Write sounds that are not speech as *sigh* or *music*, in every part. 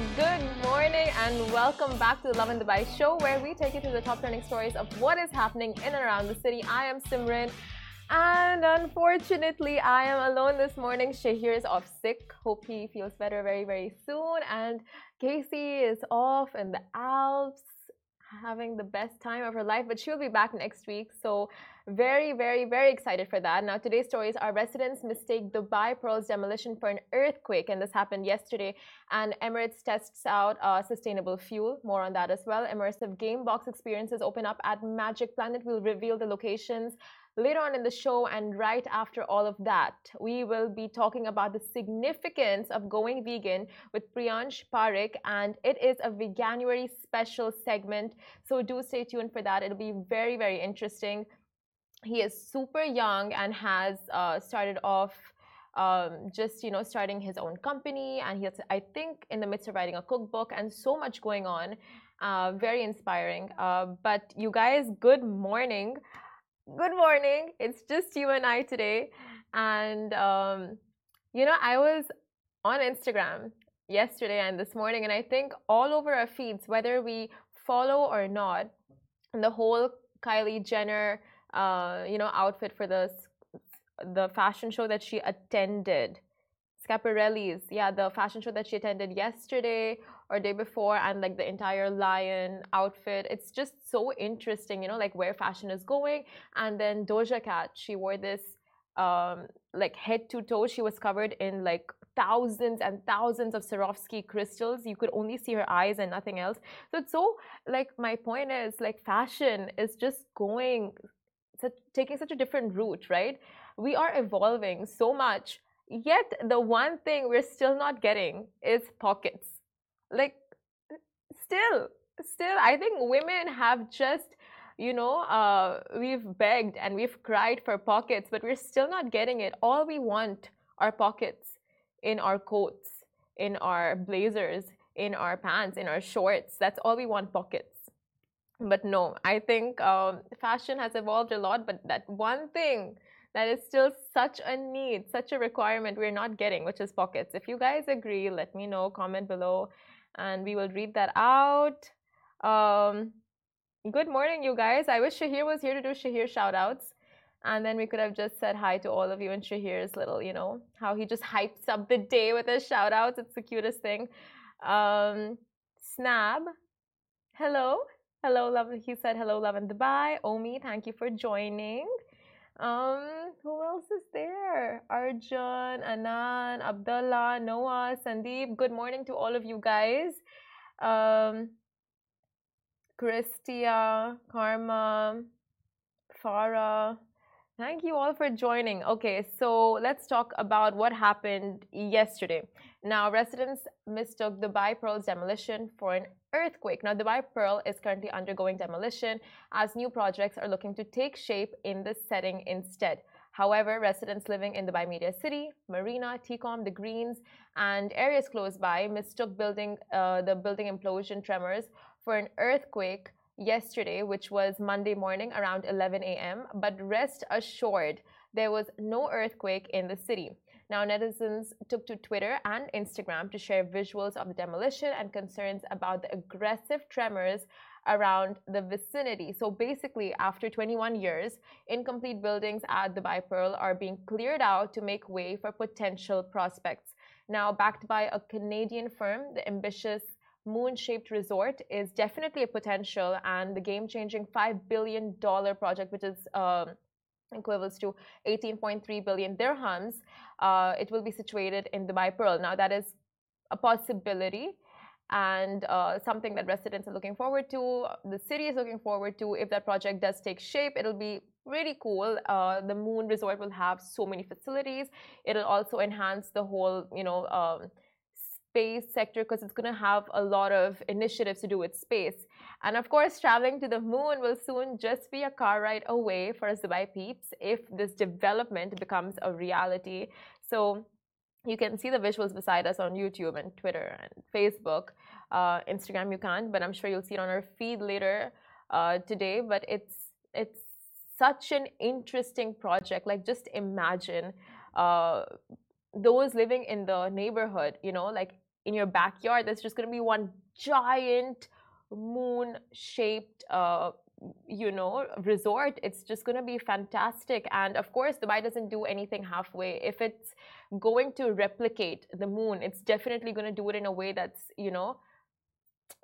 Good morning and welcome back to the Lovin Dubai show where we take you to the top trending stories of what is happening in and around the city. I am Simran and unfortunately I am alone this morning. Shahir is off sick. Hope he feels better very, very soon. And Casey is off in the Alps having the best time of her life, but she'll be back next week. So, very, very, very excited for that. Now, today's stories are residents mistake Dubai Pearl's demolition for an earthquake, and this happened yesterday. And Emirates tests out uh, sustainable fuel. More on that as well. Immersive Gamebox experiences open up at Magic Planet. We'll reveal the locations later on in the show. And right after all of that, we will be talking about the significance of going vegan with Priyansh Parekh, and it is a Veganuary special segment. So do stay tuned for that. It'll be very, very interesting. He is super young and has uh, started off um, just you know starting his own company and he's i think in the midst of writing a cookbook and so much going on uh, very inspiring uh, but you guys good morning good morning. It's just you and I today. And, um, you know, I was on Instagram yesterday and this morning, and I think all over our feeds, whether we follow or not, the whole Kylie Jenner, uh, you know, outfit for the the fashion show that she attended, Schiaparelli's, yeah, the fashion show that she attended yesterday or day before and like the entire lion outfit. It's just so interesting you know like where fashion is going. And then doja cat she wore this um like head to toe. She was covered in like thousands and thousands of Swarovski crystals. You could only see her eyes and nothing else. So it's so like my point is like fashion is just going such, taking such a different route right? We are evolving so much yet the one thing we're still not getting is pockets. Like still still i think women have just you know uh, we've begged and we've cried for pockets but we're still not getting it. All we want are pockets in our coats in our blazers in our pants in our shorts. That's all we want pockets but no i think um, fashion has evolved a lot but that one thing that is still such a need such a requirement we're not getting which is pockets if you guys agree let me know comment below and we will read that out. Um, good morning, you guys. I wish Shahir was here to do Shahir shoutouts. And then we could have just said hi to all of you and Shahir's little, you know, how he just hypes up the day with his shoutouts. It's the cutest thing. Um, Snab, hello. Hello, love. He said hello, Lovin Dubai. Omi, thank you for joining. Um, who else is there? Arjun, Anan, Abdullah, Noah, Sandeep. Good morning to all of you guys. Um, Christia, Karma, Farah. Thank you all for joining. Okay, so let's talk about what happened yesterday. Now, residents mistook the Dubai Pearl's demolition for an earthquake. Now, Dubai Pearl is currently undergoing demolition as new projects are looking to take shape in this setting instead. However, residents living in Dubai Media City, Marina, TECOM, the Greens, and areas close by mistook building uh, the building implosion tremors for an earthquake yesterday, which was Monday morning around 11 a.m. But rest assured, there was no earthquake in the city. Now, netizens took to Twitter and Instagram to share visuals of the demolition and concerns about the aggressive tremors around the vicinity. So basically, after 21 years, incomplete buildings at Dubai Pearl are being cleared out to make way for potential prospects. Now, backed by a Canadian firm, the ambitious moon shaped resort is definitely a potential and the game changing $5 billion project, which is um, equals to 18.3 billion dirhams, uh, it will be situated in Dubai Pearl. Now, that is a possibility and uh, something that residents are looking forward to. The city is looking forward to. If that project does take shape, it'll be really cool. Uh, the Moon Resort will have so many facilities. It'll also enhance the whole, you know, um, space sector because it's going to have a lot of initiatives to do with space. And of course, traveling to the moon will soon just be a car ride away for Dubai peeps if this development becomes a reality. So you can see the visuals beside us on YouTube and Twitter and Facebook. Uh, Instagram you can't, but I'm sure you'll see it on our feed later uh, today. But it's it's such an interesting project. Like just imagine uh, those living in the neighborhood, you know, like in your backyard, there's just going to be one giant moon shaped uh, you know resort it's just going to be fantastic. And of course dubai doesn't do anything halfway. If it's going to replicate the moon it's definitely going to do it in a way that's you know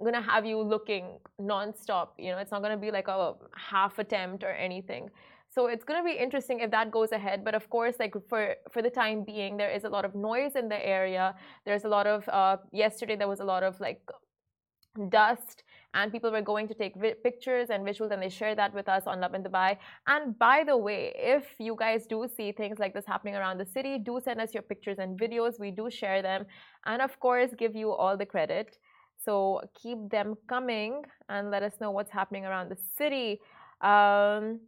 going to have you looking non-stop. You know it's not going to be like a half attempt or anything. So it's going to be interesting if that goes ahead. But of course like for for the time being there is a lot of noise in the area. There's a lot of uh, yesterday there was a lot of like dust and people were going to take pictures and visuals and they share that with us on Lovin Dubai. And by the way, if you guys do see things like this happening around the city, do send us your pictures and videos. We do share them and of course give you all the credit. So keep them coming and let us know what's happening around the city. Um,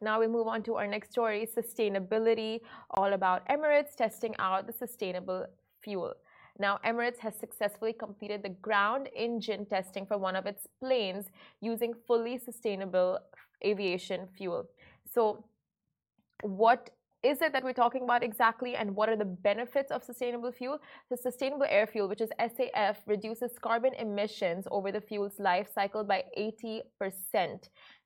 now we move on to our next story sustainability, all about Emirates testing out the sustainable fuel. Now, Emirates has successfully completed the ground engine testing for one of its planes using fully sustainable aviation fuel. So, what is it that we're talking about exactly and what are the benefits of sustainable fuel? So sustainable air fuel, which is SAF, reduces carbon emissions over the fuel's life cycle by 80%.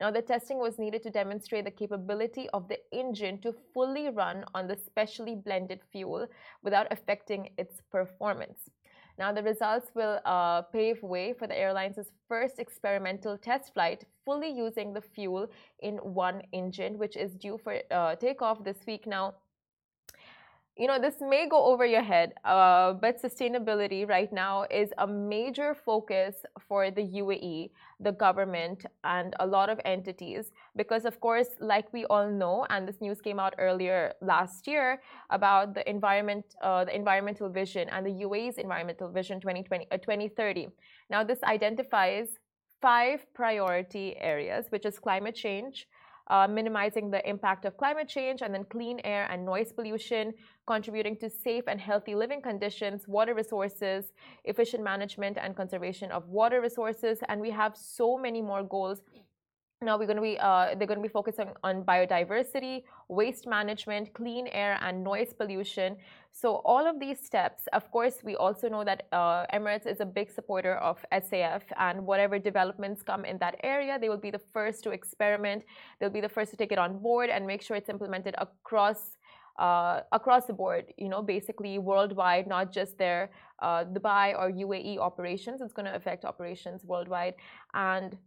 Now, the testing was needed to demonstrate the capability of the engine to fully run on the specially blended fuel without affecting its performance. Now, the results will uh, pave way for the airline's first experimental test flight, fully using the fuel in one engine, which is due for uh, takeoff this week. Now, you know, this may go over your head, uh, but sustainability right now is a major focus for the UAE, the government, and a lot of entities. Because, of course, like we all know, and this news came out earlier last year about the environment, uh, the environmental vision, and the UAE's environmental vision 2020, uh, 2030. Now, this identifies five priority areas, which is climate change, uh, minimizing the impact of climate change, and then clean air and noise pollution, contributing to safe and healthy living conditions, water resources, efficient management and conservation of water resources. And we have so many more goals now we're going to be uh, they're going to be focusing on biodiversity waste management clean air and noise pollution. So all of these steps of course we also know that uh, emirates is a big supporter of saf and whatever developments come in that area they will be the first to experiment. They'll be the first to take it on board and make sure it's implemented across uh, across the board, you know, basically worldwide, not just their uh, Dubai or UAE operations. It's going to affect operations worldwide, and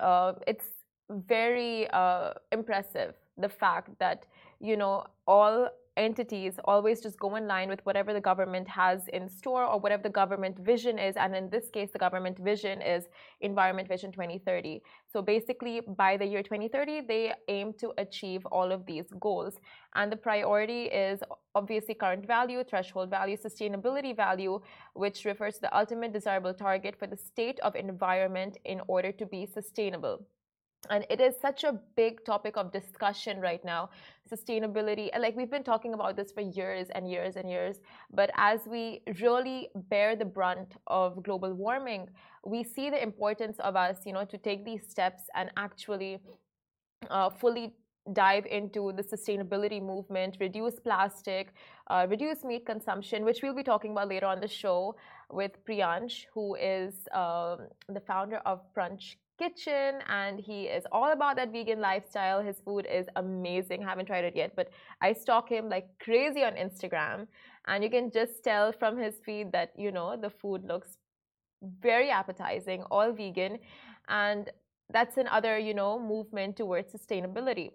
uh, it's very uh, impressive the fact that you know all entities always just go in line with whatever the government has in store or whatever the government vision is. And in this case the government vision is environment vision 2030 so basically by the year 2030 they aim to achieve all of these goals. And the priority is obviously current value threshold value sustainability value which refers to the ultimate desirable target for the state of environment in order to be sustainable and it is such a big topic of discussion right now sustainability. Like we've been talking about this for years and years and years. But as we really bear the brunt of global warming we see the importance of us you know to take these steps and actually uh, fully dive into the sustainability movement reduce plastic uh, reduce meat consumption which we'll be talking about later on the show with priyansh who is um, the founder of Prunch kitchen and he is all about that vegan lifestyle. His food is amazing. Haven't tried it yet, but I stalk him like crazy on Instagram and you can just tell from his feed that, you know, the food looks very appetizing, all vegan and that's another, you know, movement towards sustainability.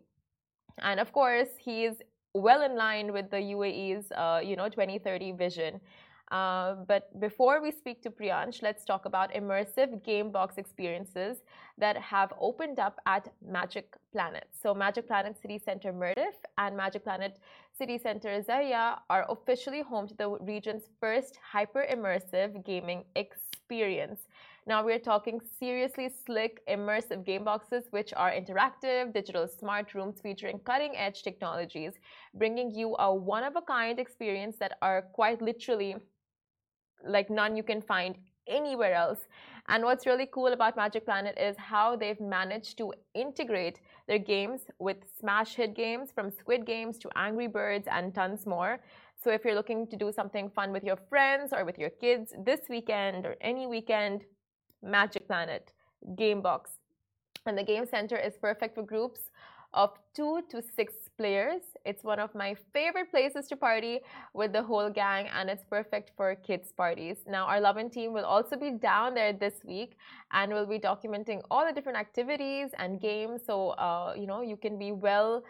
And of course, he's well in line with the UAE's, uh, you know, 2030 vision. Uh, but before we speak to Priyansh, let's talk about immersive Gamebox experiences that have opened up at Magic Planet. So, Magic Planet City Center Mirdif and Magic Planet City Center Zahia are officially home to the region's first hyper immersive gaming experience. Now, we're talking seriously slick, immersive game boxes, which are interactive, digital smart rooms featuring cutting edge technologies, bringing you a one of a kind experience that are quite literally like none you can find anywhere else. And what's really cool about Magic Planet is how they've managed to integrate their games with smash hit games from Squid Games to Angry Birds and tons more. So if you're looking to do something fun with your friends or with your kids this weekend or any weekend, Magic Planet, Gamebox. And the Game Center is perfect for groups of two to six players. It's one of my favorite places to party with the whole gang, and it's perfect for kids' parties. Now, our Lovin team will also be down there this week, and we'll be documenting all the different activities and games. So, uh, you know, you can be well.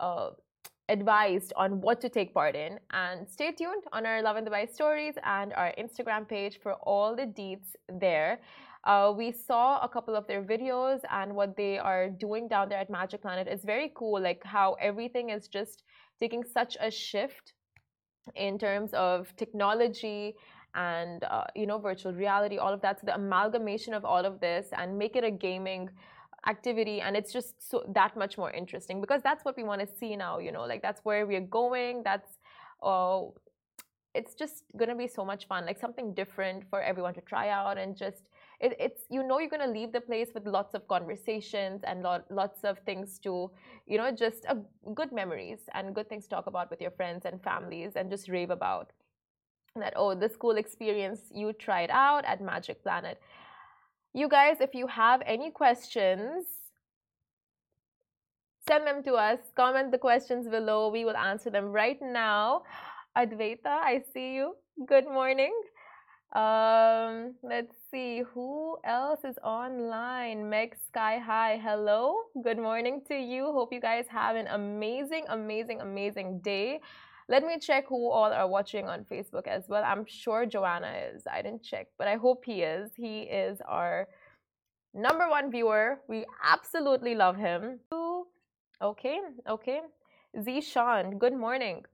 Uh, advised on what to take part in and stay tuned on our Lovin Dubai stories and our Instagram page for all the deets there. Uh, we saw a couple of their videos and what they are doing down there at Magic Planet is very cool. Like how everything is just taking such a shift in terms of technology and uh, you know virtual reality, all of that. So the amalgamation of all of this and make it a gaming activity and it's just so that much more interesting because that's what we want to see now you know like that's where we're going that's uh, it's just gonna be so much fun like something different for everyone to try out and just it, it's you know you're going to leave the place with lots of conversations and lot, lots of things to you know just a, good memories and good things to talk about with your friends and families and just rave about that oh this cool experience you tried out at magic planet. You guys if you have any questions send them to us. Comment the questions below. We will answer them right now. Advaita i see you. Good morning um, let's see who else is online. Meg Sky High, hello. Good morning to you. Hope you guys have an amazing, amazing, amazing day. Let me check who all are watching on Facebook as well. I'm sure Joanna is. I didn't check, but I hope he is. He is our number one viewer. We absolutely love him. Okay, okay. Zishan, good morning.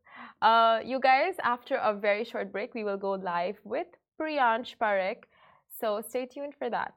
Uh, you guys, after a very short break, we will go live with Priyansh Parekh. So stay tuned for that.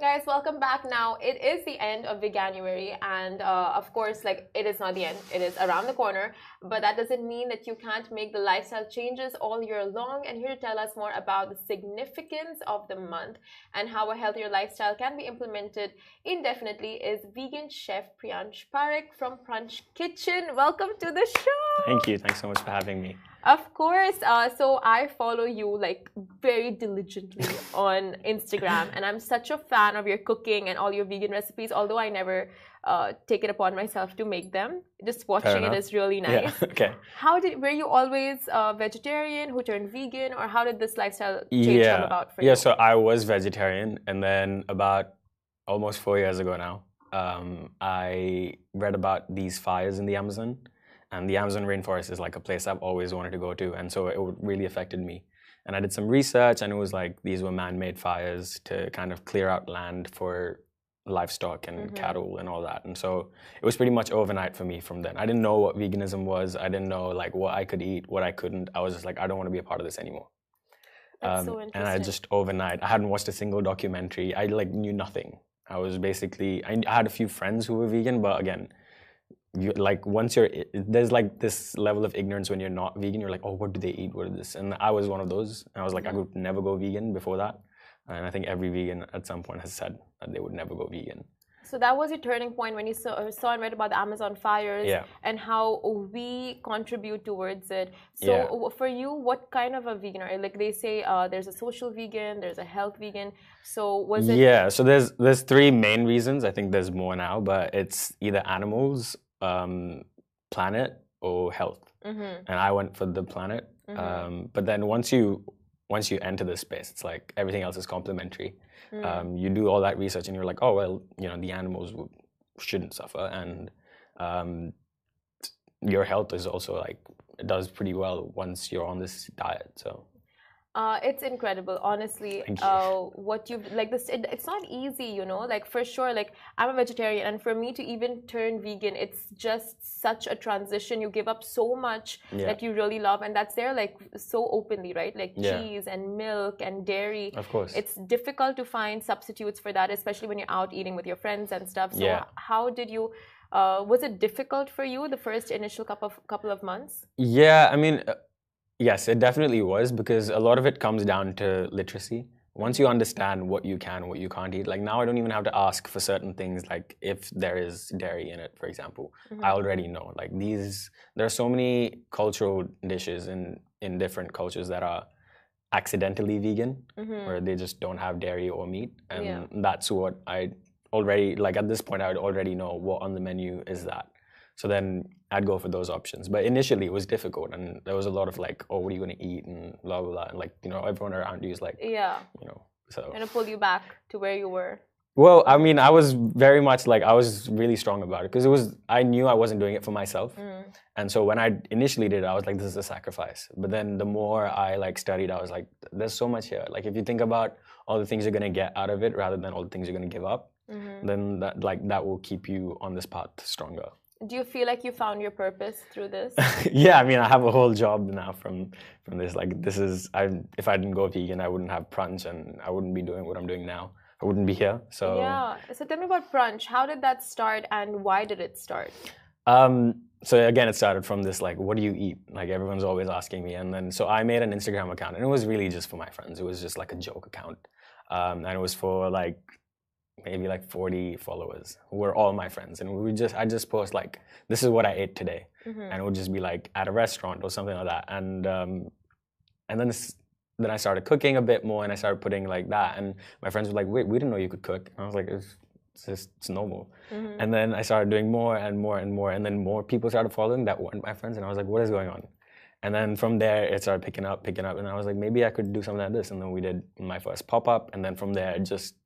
Guys, welcome back now. It is the end of the January, and uh, of course, like it is not the end, it is around the corner. But that doesn't mean that you can't make the lifestyle changes all year long. And here to tell us more about the significance of the month and how a healthier lifestyle can be implemented indefinitely is vegan chef Priyansh Parekh from Prunch Kitchen. Welcome to the show. Thank you. Thanks so much for having me. Of course. Uh, so I follow you like very diligently *laughs* on Instagram, and I'm such a fan of your cooking and all your vegan recipes. Although I never uh, take it upon myself to make them, just watching it is really nice. Yeah. *laughs* okay. How did were you always uh, vegetarian who turned vegan, or how did this lifestyle change yeah. come about for yeah, you? Yeah. So I was vegetarian, and then about almost four years ago now, um, I read about these fires in the Amazon and the Amazon rainforest is like a place I've always wanted to go to, and so it really affected me. And I did some research, and it was like these were man-made fires to kind of clear out land for livestock and mm-hmm. cattle and all that. And so it was pretty much overnight for me from then. I didn't know what veganism was. I didn't know like what I could eat, what I couldn't. I was just like, I don't want to be a part of this anymore. That's um, so interesting. And I just overnight, I hadn't watched a single documentary. I like knew nothing. I was basically, I, I had a few friends who were vegan, but again, you like once you're there's like this level of ignorance when you're not vegan you're like oh what do they eat what is this and i was one of those and i was like i would never go vegan before that and i think every vegan at some point has said that they would never go vegan so that was your turning point when you saw, uh, saw and read about the Amazon fires yeah. and how we contribute towards it. So yeah. for you, what kind of a vegan are you? Like they say, uh, there's a social vegan, there's a health vegan. So was it? Yeah. So there's there's three main reasons. I think there's more now, but it's either animals um, planet or health. Mm-hmm. And I went for the planet. Mm-hmm. Um, but then once you once you enter this space, it's like everything else is complementary. Mm. Um, you do all that research, and you're like, oh well, you know, the animals shouldn't suffer, and um, your health is also like it does pretty well once you're on this diet. So uh, it's incredible, honestly. Uh, what you've like this, it, it's not easy, you know. Like for sure, like I'm a vegetarian, and for me to even turn vegan, it's just such a transition. You give up so much yeah. that you really love, and that's there like so openly, right? Like yeah. cheese and milk and dairy. Of course, it's difficult to find substitutes for that, especially when you're out eating with your friends and stuff. So yeah. how did you? Uh, was it difficult for you the first initial couple of couple of months? Yeah, I mean Yes, it definitely was because a lot of it comes down to literacy. Once you understand what you can, what you can't eat, like now I don't even have to ask for certain things, like if there is dairy in it, for example. Mhm. I already know. Like these, there are so many cultural dishes in in different cultures that are accidentally vegan, Mhm. where they just don't have dairy or meat, and Yeah. that's what I already like. At this point, I would already know what on the menu is that. So then I'd go for those options. But initially, it was difficult, and there was a lot of like, "Oh, what are you gonna eat?" and blah blah blah, and like you know, everyone around you is like, Yeah. you know, so. Gonna pull you back to where you were. Well, I mean, I was very much like I was really strong about it because it was I knew I wasn't doing it for myself, Mm. and so when I initially did, it, I was like, "This is a sacrifice." But then the more I like studied, I was like, "There's so much here." Like if you think about all the things you're gonna get out of it, rather than all the things you're gonna give up, Mhm. then that like that will keep you on this path stronger. Do you feel like you found your purpose through this? *laughs* yeah, I mean, I have a whole job now from from this. Like this is I if I didn't go vegan, I wouldn't have Prunch, and I wouldn't be doing what I'm doing now. I wouldn't be here. So Yeah. So tell me about Prunch. How did that start and why did it start? Um, so again, it started from this like, what do you eat? Like everyone's always asking me, and then so I made an Instagram account, and it was really just for my friends. It was just like a joke account, um, and it was for like maybe like 40 followers who were all my friends, and we just I just post like, this is what I ate today, Mhm. and it would just be like at a restaurant or something like that, and um, and then. s- then I started cooking a bit more, and I started putting like that. And my friends were like, "Wait, we didn't know you could cook." And I was like, "It's, it's just it's normal." Mhm. And then I started doing more and more and more, and then more people started following that weren't my friends, and I was like, "What is going on?" And then from there, it started picking up, picking up, and I was like, "Maybe I could do something like this." And then we did my first pop up, and then from there, it just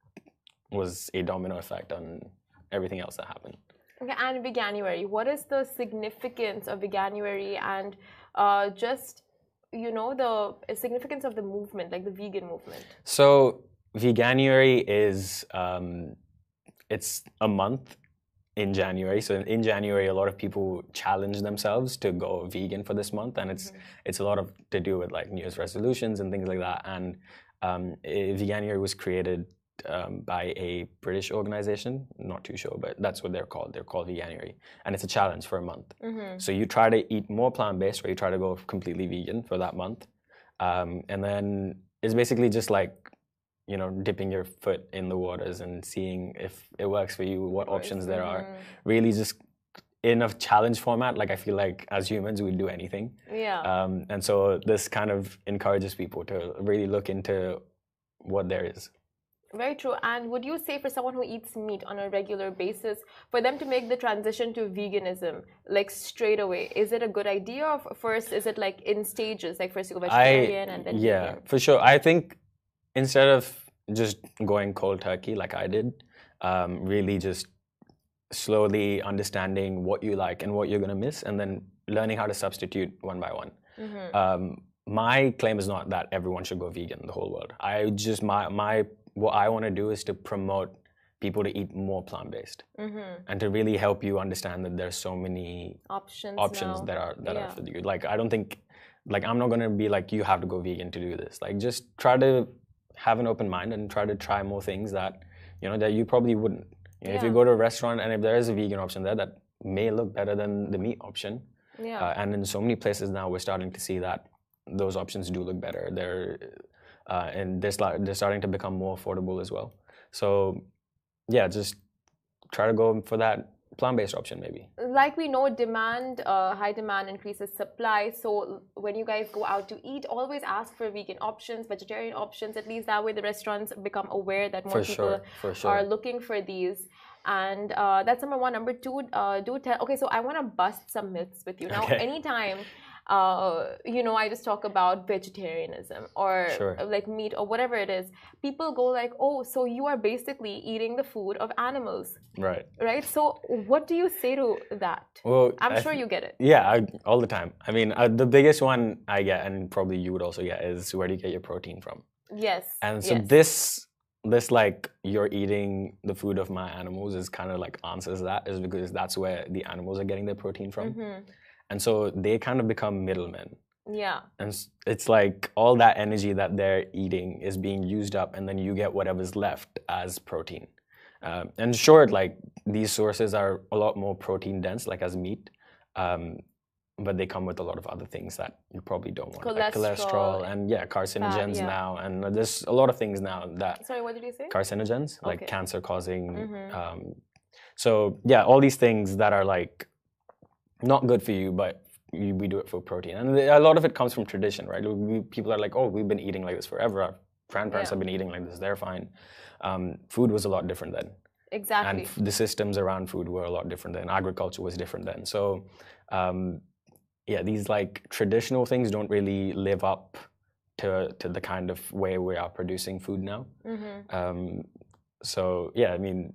was a domino effect on everything else that happened. Okay, and Veganuary. What is the significance of Veganuary and uh, just you know the significance of the movement, like the vegan movement? So Veganuary is um, it's a month in January. So in January, a lot of people challenge themselves to go vegan for this month, and it's it's a lot of to do with like New Year's resolutions and things like that. And um, eh, Veganuary was created um, by a British organization. Not too sure, but that's what they're called. They're called Veganuary, and it's a challenge for a month. Mm-hmm. So you try to eat more plant based, or you try to go completely vegan for that month, um, and then it's basically just like you know dipping your foot in the waters and seeing if it works for you, what options there are. Really, just in a challenge format. Like I feel like as humans, we do anything, Yeah. um, and so this kind of encourages people to really look into what there is. Very true. And would you say for someone who eats meat on a regular basis, for them to make the transition to veganism like straight away, is it a good idea? Or first, is it like in stages? Like first you go vegetarian and then yeah vegan? for sure i think instead of just going cold turkey like i did um, really just slowly understanding what you like and what you're going to miss and then learning how to substitute one by one Mhm. um, my claim is not that everyone should go vegan the whole world i just my my what i want to do is to promote people to eat more plant-based Mhm. and to really help you understand that there's so many Options. options now. that are that Yeah. are for you. Like I don't think like I'm not gonna be like you have to go vegan to do this. Like just try to have an open mind and try to try more things that you know that you probably wouldn't. You know, If you go to a restaurant and if there is a vegan option there that may look better than the meat option, Yeah. uh, and in so many places now we're starting to see that those options do look better. They're uh, and they're, they're starting to become more affordable as well. So yeah, just try to go for that plant-based option maybe. like we know demand uh, high demand increases supply so when you guys go out to eat always ask for vegan options vegetarian options at least that way the restaurants become aware that more For people sure, sure. are looking for these and uh, that's number one number two uh, do tell okay so i want to bust some myths with you now Okay. anytime uh, you know i just talk about vegetarianism or Sure. uh, like meat or whatever it is people go like oh so you are basically eating the food of animals Right. right? So, what do you say to that? Well, I'm I sure you get it. Yeah, I, all the time. I mean, uh, the biggest one I get, and probably you would also get, is where do you get your protein from? Yes. And so yes. this, this like you're eating the food of my animals is kind of like answers that is because that's where the animals are getting their protein from, Mhm. And so they kind of become middlemen. Yeah. And it's like all that energy that they're eating is being used up, and then you get whatever's left as protein. Um, and sure, like these sources are a lot more protein dense, like as meat. Um, but they come with a lot of other things that you probably don't want, Cholesterol. like cholesterol and yeah, carcinogens yeah. now, and there's a lot of things now that Sorry, what did you say? carcinogens, like cancer causing. Mhm. Um, so yeah, all these things that are like not good for you, but you, we do it for protein, and a lot of it comes from tradition, right? We, people are like, oh, we've been eating like this forever. Our grandparents Yeah. have been eating like this; they're fine. Um, food was a lot different then, exactly. and f- the systems around food were a lot different then. Agriculture was different then. So, um, yeah, these like traditional things don't really live up to to the kind of way we are producing food now. hmm Um, so yeah, I mean,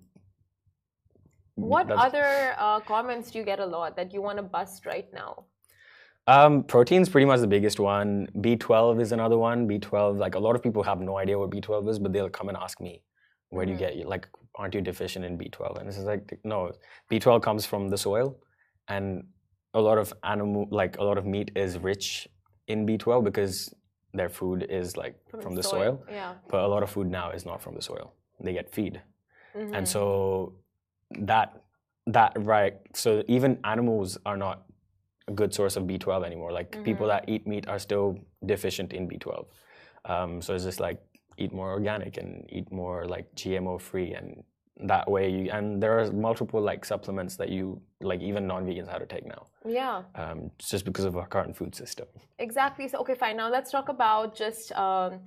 What that's- other uh, comments do you get a lot that you want to bust right now? Um, protein's pretty much the biggest one. B12 is another one. B12, like a lot of people have no idea what B12 is, but they'll come and ask me, "Where do you Mhm. get you like? Aren't you deficient in B12?" And this is like, no, B12 comes from the soil, and a lot of animal, like a lot of meat, is rich in B12 because their food is like from, the soil. Yeah. But a lot of food now is not from the soil. They get feed. Mhm. and so that that right so even animals are not a good source of b12 anymore like people Mhm. that eat meat are still deficient in b12 um, so it's just like eat more organic and eat more like gmo free and that way you and there are multiple like supplements that you like even non-vegans have to take now yeah. um, just because of our current food system Exactly. So, okay, fine. Now let's talk about just um,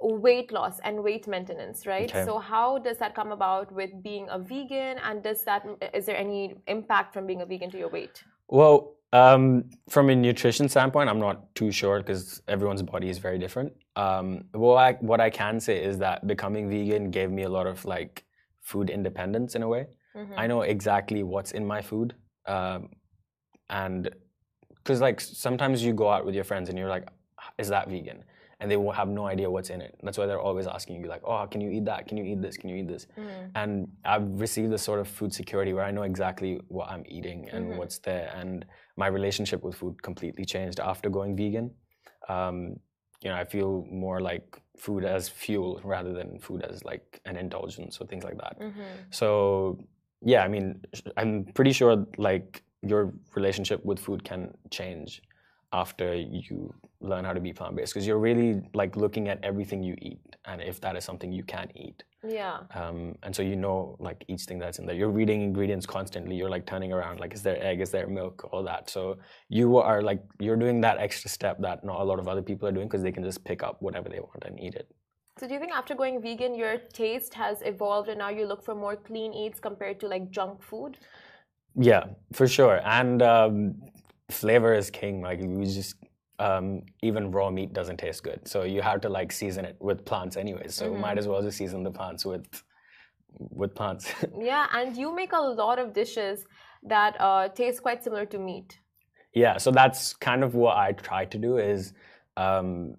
weight loss and weight maintenance, right? Okay. So, how does that come about with being a vegan, and does that is there any impact from being a vegan to your weight? Well, um, from a nutrition standpoint, I'm not too sure because everyone's body is very different. Um, what I what I can say is that becoming vegan gave me a lot of like food independence in a way. Mhm. I know exactly what's in my food, um, and because like sometimes you go out with your friends and you're like, "Is that vegan?" And they will have no idea what's in it. That's why they're always asking you like, "Oh, can you eat that? Can you eat this? Can you eat this?" Mhm. and I've received this sort of food security where I know exactly what I'm eating and Mhm. what's there, and my relationship with food completely changed after going vegan. Um, you know, I feel more like food as fuel rather than food as like an indulgence or things like that. Mhm. So yeah, I mean, I'm pretty sure like your relationship with food can change after you learn how to be plant-based because you're really like looking at everything you eat and if that is something you can eat. Yeah. um, and so you know like each thing that's in there. You're reading ingredients constantly. You're like turning around like is there egg? Is there milk? All that. So you are like you're doing that extra step that not a lot of other people are doing because they can just pick up whatever they want and eat it. So, do you think after going vegan, your taste has evolved, and now you look for more clean eats compared to like junk food? yeah for sure. And um, flavor is king. Like you just um, even raw meat doesn't taste good so you have to like season it with plants anyways so Mhm. might as well just season the plants with with plants *laughs* Yeah, and you make a lot of dishes that uh, taste quite similar to meat. Yeah, so that's kind of what I try to do is um,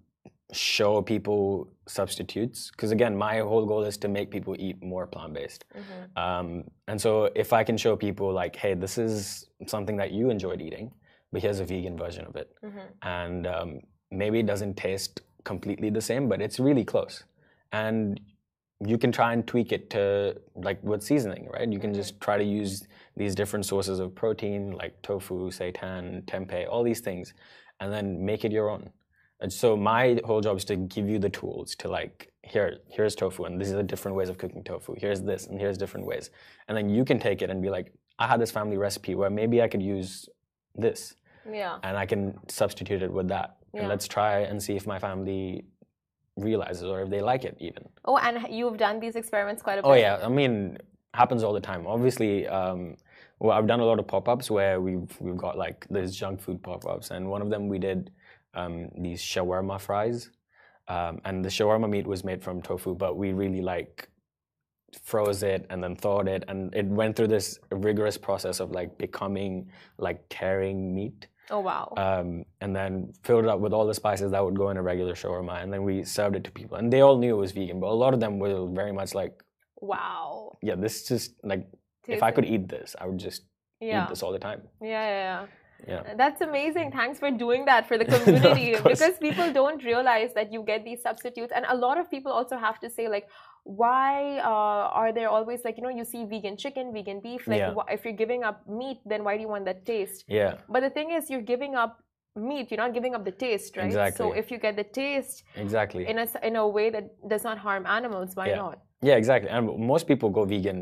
show people substitutes. Because again, my whole goal is to make people eat more plant based. Mhm. Um, and so if I can show people like, hey, this is something that you enjoyed eating, but here's a vegan version of it, Mhm. and um, maybe it doesn't taste completely the same, but it's really close, and you can try and tweak it to like with seasoning, right? You can Mhm. just try to use these different sources of protein like tofu, seitan, tempeh, all these things, and then make it your own. And so my whole job is to give you the tools to like here, here's tofu, and these are the different ways of cooking tofu. Here's this, and here's different ways, and then you can take it and be like, I had this family recipe where maybe I could use this, Yeah. and I can substitute it with that, and let's try and see if my family realizes or if they like it even. Oh, and you've done these experiments quite a bit. Oh yeah, I mean, happens all the time. Obviously, um, well, I've done a lot of pop-ups where we've we've got like these junk food pop-ups, and one of them we did um, these shawarma fries, um, and the shawarma meat was made from tofu, but we really like froze it and then thawed it, and it went through this rigorous process of like becoming like tearing meat Oh wow. um, and then filled it up with all the spices that would go in a regular shawarma, and then we served it to people, and they all knew it was vegan, but a lot of them were very much like, wow. "Yeah, this just like if I could eat this, I would just Yeah. eat this all the time." Yeah, yeah, yeah. Yeah. That's amazing. Thanks for doing that for the *laughs* community because people don't realize that you get these substitutes. And a lot of people also have to say, like, why uh, are there always, like, you know, you see vegan chicken, vegan beef. Like, Yeah. wh- if you're giving up meat, then why do you want that taste? Yeah. But the thing is, you're giving up meat, you're not giving up the taste, right? exactly. So if you get the taste Exactly. in a, in a way that does not harm animals, why Yeah. not? Yeah, exactly. And most people go vegan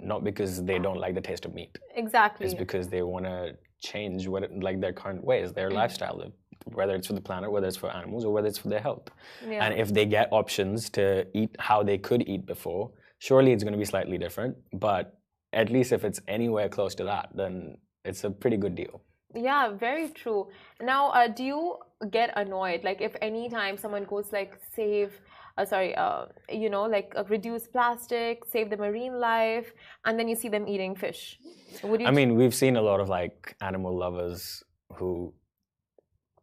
not because they don't like the taste of meat. Exactly. It's because they want to change what it, like their current ways, their lifestyle, whether it's for the planet, whether it's for animals, or whether it's for their health. yeah. And if they get options to eat how they could eat before, surely it's going to be slightly different. But at least if it's anywhere close to that, then it's a pretty good deal. Yeah, very true. Now, uh, do you get annoyed? Like, if any time someone goes like save, uh, sorry, uh, you know, like uh, reduce plastic, save the marine life, and then you see them eating fish. Would you? I mean, we've seen a lot of like animal lovers who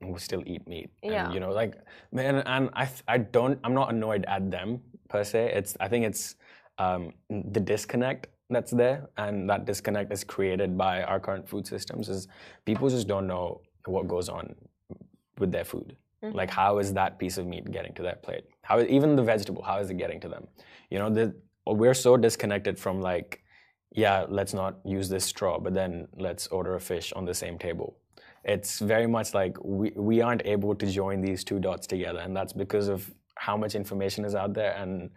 who still eat meat. Yeah. And, you know, like man, and I I don't I'm not annoyed at them per se. It's I think it's um, the disconnect that's there, and that disconnect is created by our current food systems. Is people just don't know what goes on with their food. Mm-hmm. Like, how is that piece of meat getting to that plate? How even the vegetable? How is it getting to them? You know, the, we're so disconnected from like, yeah, let's not use this straw, but then let's order a fish on the same table. It's very much like we, we aren't able to join these two dots together, and that's because of how much information is out there and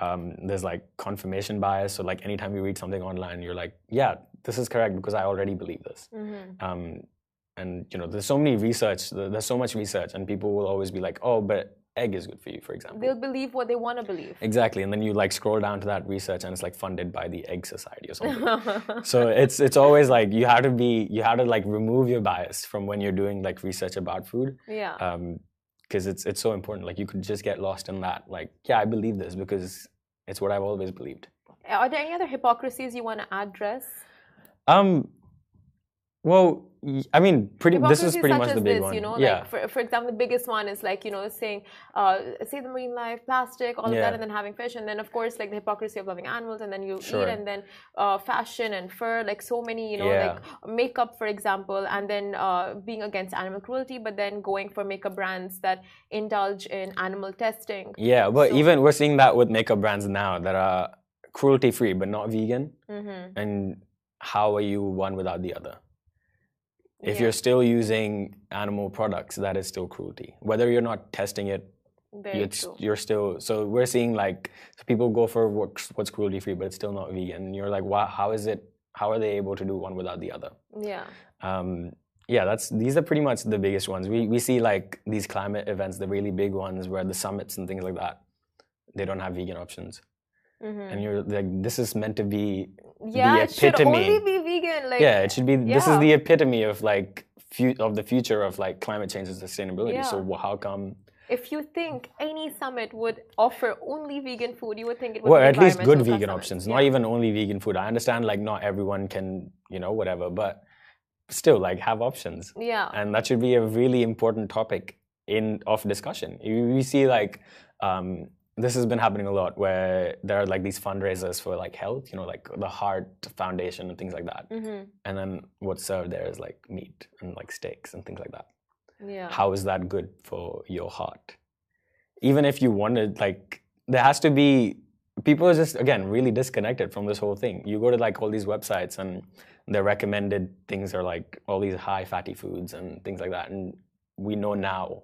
um, there's like confirmation bias. So like anytime you read something online, you're like, yeah, this is correct because I already believe this. Mhm. Um, and you know, there's so many research. There's so much research, and people will always be like, oh, but egg is good for you, for example. They'll believe what they want to believe. Exactly, and then you like scroll down to that research, and it's like funded by the Egg Society or something. *laughs* so it's it's always like you have to be you have to like remove your bias from when you're doing like research about food, yeah. because it's it's so important. Like you could just get lost in that. Like yeah, I believe this because it's what I've always believed. Are there any other hypocrisies you want to address? Um, well, I mean, pretty. This is pretty much the big this, one. You know, yeah. like for, for example, the biggest one is like you know saying uh, save the marine life, plastic, all of Yeah. that, and then having fish, and then of course like the hypocrisy of loving animals, and then you Sure. eat, and then uh, fashion and fur, like so many, you know, Yeah. like makeup, for example, and then uh, being against animal cruelty, but then going for makeup brands that indulge in animal testing. Yeah, but So- even we're seeing that with makeup brands now that are cruelty free but not vegan. hmm And how are you one without the other? If Yeah. you're still using animal products, that is still cruelty. Whether you're not testing it, Very it's, true. you're still. So we're seeing like people go for what's, what's cruelty free, but it's still not vegan. And you're like, wow, how is it? How are they able to do one without the other? Yeah. um, yeah, that's these are pretty much the biggest ones. We we see like these climate events, the really big ones, where the summits and things like that, they don't have vegan options, hmm and you're like, this is meant to be. Yeah, it should epitome. only be vegan. Like yeah, it should be. This is the epitome of like of the future of like climate change and sustainability. So Yeah. wh- how come? If you think any summit would offer only vegan food, you would think it would Well, at least good vegan summits. options, Yeah. not even only vegan food. I understand like not everyone can, you know, whatever, but still like have options. Yeah. and that should be a really important topic in of discussion. You, you see, like um, this has been happening a lot, where there are like these fundraisers for like health, you know, like the Heart Foundation and things like that. hmm And then what's served there is like meat and like steaks and things like that. Yeah. How is that good for your heart? Even if you wanted, like, there has to be people are just again really disconnected from this whole thing. You go to like all these websites and the recommended things are like all these high fatty foods and things like that. And we know now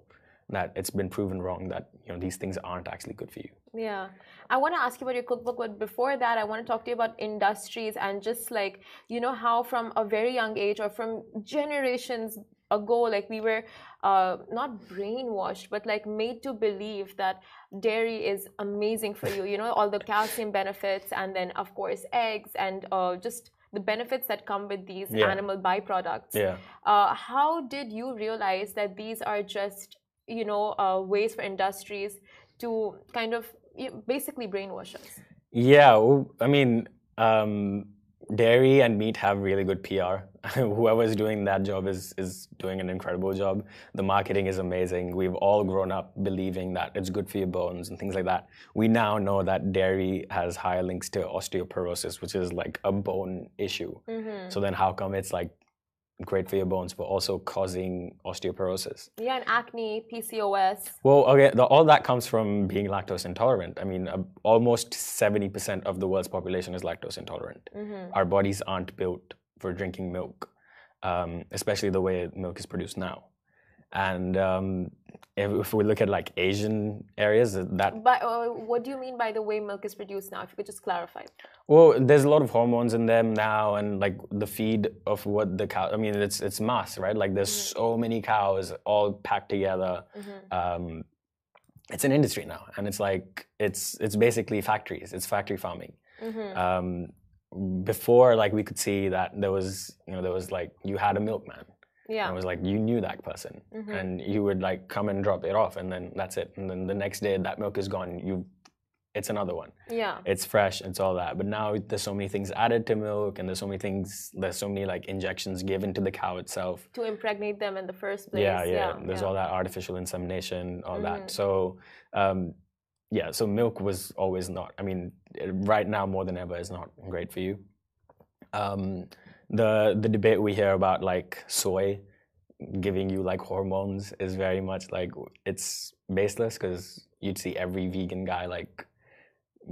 that it's been proven wrong that you know these things aren't actually good for you. Yeah. I want to ask you about your cookbook, but before that, I want to talk to you about industries and just like, you know, how from a very young age or from generations ago, like we were uh, not brainwashed, but like made to believe that dairy is amazing for you, you know, all the calcium benefits, and then, of course, eggs and uh, just the benefits that come with these Yeah. animal byproducts. Yeah. Uh, how did you realize that these are just, you know, uh, ways for industries to kind of basically brainwash us? Yeah, well, I mean, um, dairy and meat have really good PR. *laughs* Whoever's doing that job is is doing an incredible job. The marketing is amazing. We've all grown up believing that it's good for your bones and things like that. We now know that dairy has higher links to osteoporosis, which is like a bone issue. Mm-hmm. So then, how come it's like great for your bones, but also causing osteoporosis. Yeah, and acne, PCOS. Well, okay, the, all that comes from being lactose intolerant. I mean, uh, almost 70% of the world's population is lactose intolerant. Mm-hmm. Our bodies aren't built for drinking milk, um, especially the way milk is produced now. And um, if, if we look at like Asian areas, that But uh, what do you mean by the way milk is produced now? If you could just clarify. Well, there's a lot of hormones in them now, and like the feed of what the cow. I mean, it's it's mass, right? Like there's so many cows all packed together. Um, it's an industry now, and it's like it's it's basically factories. It's factory farming. Um, before, like we could see that there was you know there was like you had a milkman. Yeah. And it was like you knew that person, and you would like come and drop it off, and then that's it. And then the next day, that milk is gone. You, it's another one Yeah. it's fresh it's all that but now there's so many things added to milk and there's so many things there's so many like injections given to the cow itself To impregnate them in the first place. yeah, yeah there's yeah. Mm-hmm. all that artificial insemination all that so um, yeah so milk was always not i mean right now more than ever is not great for you um, the the debate we hear about like soy giving you like hormones is very much like it's baseless because you'd see every vegan guy like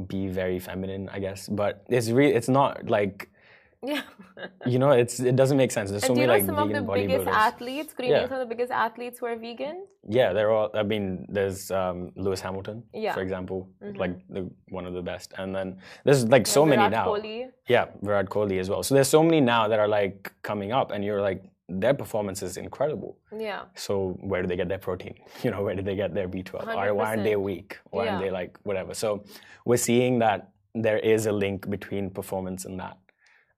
be very feminine i guess. But it's really it's not like Yeah. *laughs* you know it's it doesn't make sense there's and so do you many know like some of the vegan biggest athletes? You Yeah. some of the biggest athletes who are vegan? yeah they're all i mean there's um, lewis hamilton Yeah. Mm-hmm. for example like the, one of the best and then there's like so Yeah, many Virat now Kohli. yeah virat kohli as well so there's so many now that are like coming up and you're like their performance is incredible Yeah. so where do they get their protein *laughs* you know where do they get their b12 Why- why aren't they weak why aren't they like whatever so we're seeing that there is a link between performance and that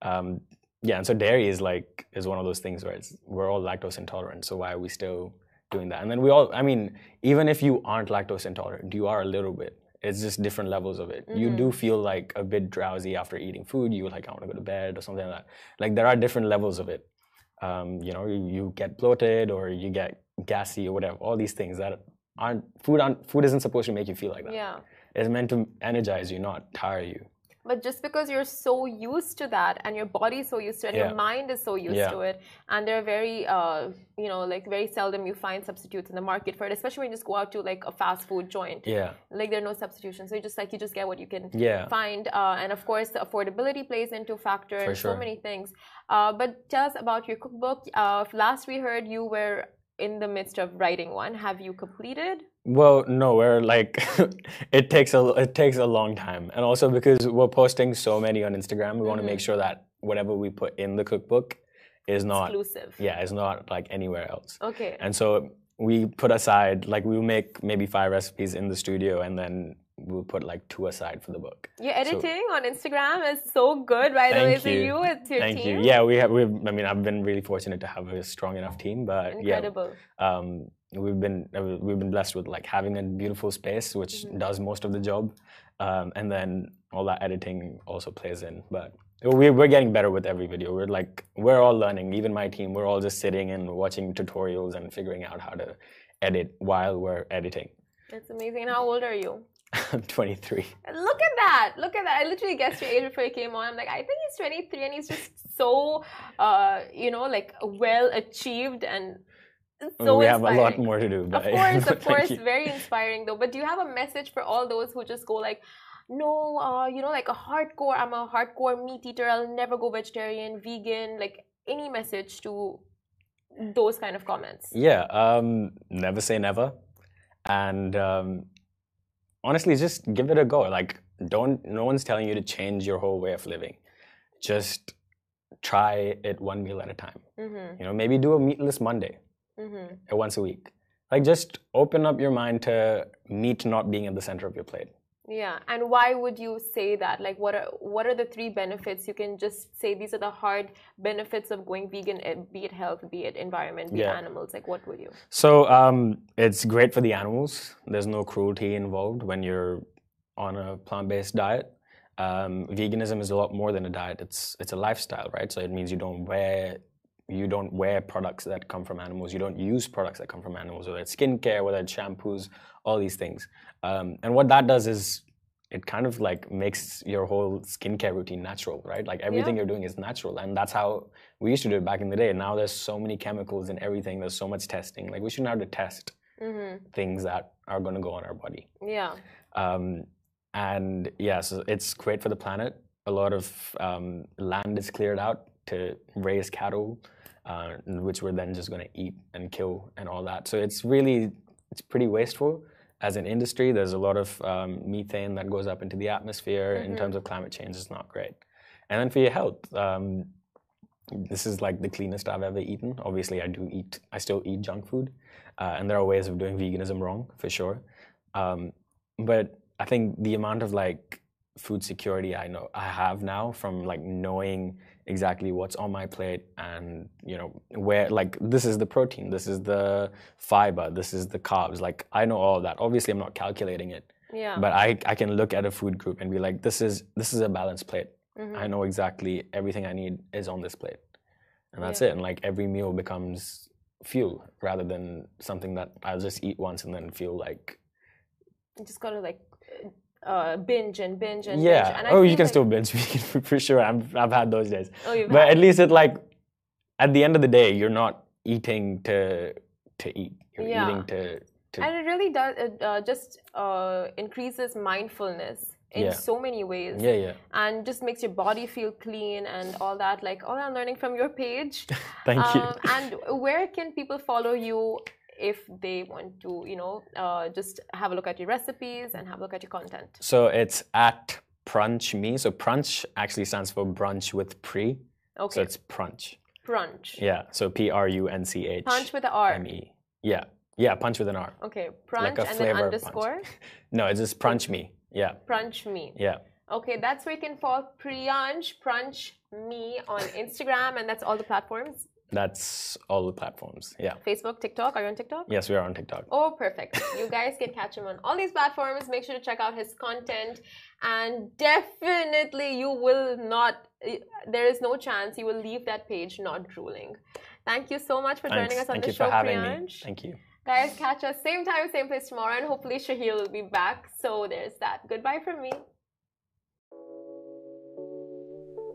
um, yeah and so dairy is like is one of those things where it's we're all lactose intolerant so why are we still doing that? And then we all i mean even if you aren't lactose intolerant you are a little bit. It's just different levels of it. You do feel like a bit drowsy after eating food. You like i want to go to bed or something like that. Like there are different levels of it. Um, you know you, you get bloated or you get gassy or whatever all these things that aren't food aren't, food isn't supposed to make you feel like that. Yeah. it's meant to energize you not tire you But just because you're so used to that and your body's so used to it and your mind is so used Yeah. to it, and they're very, uh, you know, like very seldom you find substitutes in the market for it, especially when you just go out to like a fast food joint. yeah Like there are no substitutions. So you just like, you just get what you can Yeah. find. Uh, and of course, the affordability plays into a factor For and so many things. Uh, but tell us about your cookbook. Uh, last we heard you were in the midst of writing one. Have you completed? Well, no, we're like *laughs* it takes a it takes a long time, and also because we're posting so many on Instagram, we want to make sure that whatever we put in the cookbook is not Exclusive. yeah, it's not like anywhere else. Okay. And so we put aside like we'll make maybe five recipes in the studio, and then we'll put like two aside for the book. Your editing on Instagram is so good, by the way. Thank So you. your Thank team. you. Yeah, we have. We've, I mean, I've been really fortunate to have a strong enough team, but Incredible. yeah, um, we've been uh, we've been blessed with like having a beautiful space, which Mm-hmm. does most of the job, um, and then all that editing also plays in. But we, we're getting better with every video. We're like we're all learning. Even my team, we're all just sitting and watching tutorials and figuring out how to edit while we're editing. It's amazing. And how old are you? I'm *laughs* 23. Look at that. Look at that. I literally guessed your age before you came on. I'm like, I think he's 23 and he's just so, uh, you know, like well achieved and so we have a lot more to do. But, Of *laughs* course, of *laughs* course, very inspiring though. But do you have a message for all those who just go like, no, uh, you know, like a hardcore, I'm a hardcore meat eater, I'll never go vegetarian, vegan, like any message to those kind of comments? Yeah, um, never say never, and um, honestly, just give it a go. Like, don't. No one's telling you to change your whole way of living. Just try it one meal at a time. Mm-hmm. You know, maybe do a meatless Monday Mm-hmm. uh, once a week. Like, just open up your mind to meat not being at the center of your plate. Yeah, and why would you say that? Like, what are what are the three benefits? You can just say these are the hard benefits of going vegan, eh, be it health, be it environment, be it animals. Like, what would you? So um, it's great for the animals. There's no cruelty involved when you're on a plant-based diet. Um, veganism is a lot more than a diet. It's it's a lifestyle, right? So it means you don't wear you don't wear products that come from animals. You don't use products that come from animals, whether it's skincare, whether it's shampoos, all these things. Um, and what that does is it kind of like makes your whole skincare routine natural, right? Like everything Yeah. you're doing is natural, and that's how we used to do it back in the day. Now there's so many chemicals in everything. There's so much testing. Like we shouldn't have to test Mm-hmm. things that are going to go on our body. Yeah. Um, and yeah, so it's great for the planet. A lot of um, land is cleared out to raise cattle, uh, which we're then just going to eat and kill and all that. So it's really it's pretty wasteful. As an industry, there's a lot of um, methane that goes up into the atmosphere. In Mhm. terms of climate change, it's not great. And then for your health, um, this is like the cleanest I've ever eaten. Obviously, I do eat. I still eat junk food, uh, and there are ways of doing veganism wrong for sure. Um, but I think the amount of like food security I know I have now from like knowing exactly what's on my plate and you know where like this is the protein, this is the fiber, this is the carbs. Like I know all of that. Obviously, I'm not calculating it, Yeah. but I I can look at a food group and be like, this is this is a balanced plate. Mhm. I know exactly everything I need is on this plate, and that's Yeah. it. And like every meal becomes fuel rather than something that I'll just eat once and then feel like You just gotta like uh, binge and binge and yeah. binge. And I oh, you can like- still binge *laughs* for sure. I'm, I've had those days, Oh, you've but had at least it like at the end of the day, you're not eating to to eat. You're Yeah. eating to to and it really does it uh, just uh, increases mindfulness in Yeah. so many ways yeah yeah. and just makes your body feel clean and all that like all i'm learning from your page *laughs* Thank you. Um, and where can people follow you if they want to you know uh, just have a look at your recipes and have a look at your content So it's at Prunch Me. So Prunch actually stands for brunch with pre. Okay. So it's Prunch. brunch Yeah. So P R U N C H. punch with the r M E. Yeah. Yeah. Punch with an R. okay brunch a and then underscore *laughs* No, it's just Prunch Me. Yeah. brunch me Yeah. Okay, that's where you can follow Priyansh Prunch me on Instagram, and that's all the platforms That's all the platforms. Yeah. Facebook, TikTok. Are you on TikTok? Yes, we are on TikTok. Oh, perfect. You guys can catch him on all these platforms. Make sure to check out his content, and definitely you will not, there is no chance you will leave that page not drooling. Thank you so much for joining Thanks. us on Thank the you show, for having Priyansh. me. Thank you. Guys, catch us same time, same place tomorrow, and hopefully Shahil will be back. So there's that. Goodbye from me.